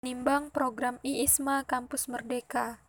Menimbang program IISMA Kampus Merdeka,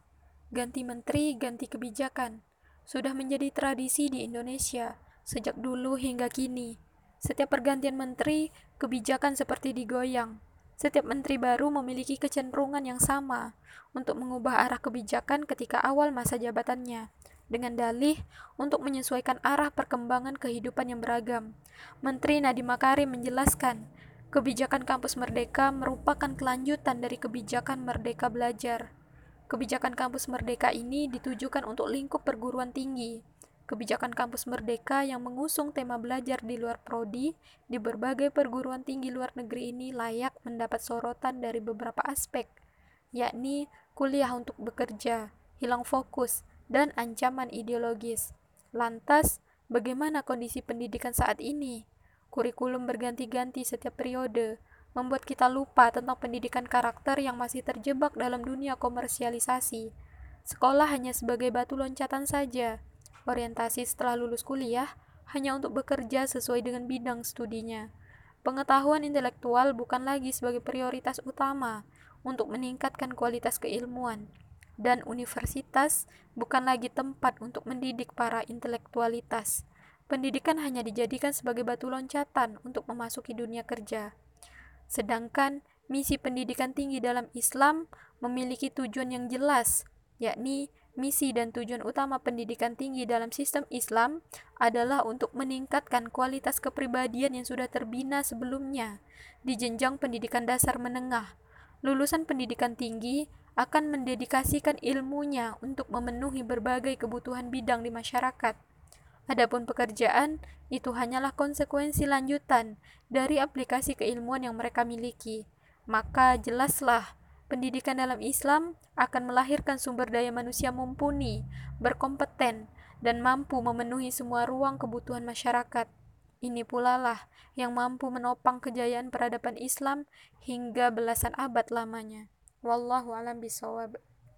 ganti menteri, ganti kebijakan, sudah menjadi tradisi di Indonesia sejak dulu hingga kini. Setiap pergantian menteri, kebijakan seperti digoyang. Setiap menteri baru memiliki kecenderungan yang sama untuk mengubah arah kebijakan ketika awal masa jabatannya, dengan dalih untuk menyesuaikan arah perkembangan kehidupan yang beragam. Menteri Nadiem Makarim menjelaskan Kebijakan Kampus Merdeka merupakan kelanjutan dari kebijakan Merdeka Belajar. Kebijakan Kampus Merdeka ini ditujukan untuk lingkup perguruan tinggi. Kebijakan Kampus Merdeka yang mengusung tema belajar di luar prodi di berbagai perguruan tinggi luar negeri ini layak mendapat sorotan dari beberapa aspek, yakni kuliah untuk bekerja, hilang fokus, dan ancaman ideologis. Lantas, bagaimana kondisi pendidikan saat ini? Kurikulum berganti-ganti setiap periode, membuat kita lupa tentang pendidikan karakter yang masih terjebak dalam dunia komersialisasi. Sekolah hanya sebagai batu loncatan saja. Orientasi setelah lulus kuliah hanya untuk bekerja sesuai dengan bidang studinya. Pengetahuan intelektual bukan lagi sebagai prioritas utama untuk meningkatkan kualitas keilmuan, dan universitas bukan lagi tempat untuk mendidik para intelektualitas. Pendidikan hanya dijadikan sebagai batu loncatan untuk memasuki dunia kerja. Sedangkan misi pendidikan tinggi dalam Islam memiliki tujuan yang jelas, yakni misi dan tujuan utama pendidikan tinggi dalam sistem Islam adalah untuk meningkatkan kualitas kepribadian yang sudah terbina sebelumnya di jenjang pendidikan dasar menengah. Lulusan pendidikan tinggi akan mendedikasikan ilmunya untuk memenuhi berbagai kebutuhan bidang di masyarakat Adapun pekerjaan, itu hanyalah konsekuensi lanjutan dari aplikasi keilmuan yang mereka miliki. Maka jelaslah, pendidikan dalam Islam akan melahirkan sumber daya manusia mumpuni, berkompeten, dan mampu memenuhi semua ruang kebutuhan masyarakat. Ini pula lah yang mampu menopang kejayaan peradaban Islam hingga belasan abad lamanya. Wallahu alam bisawab.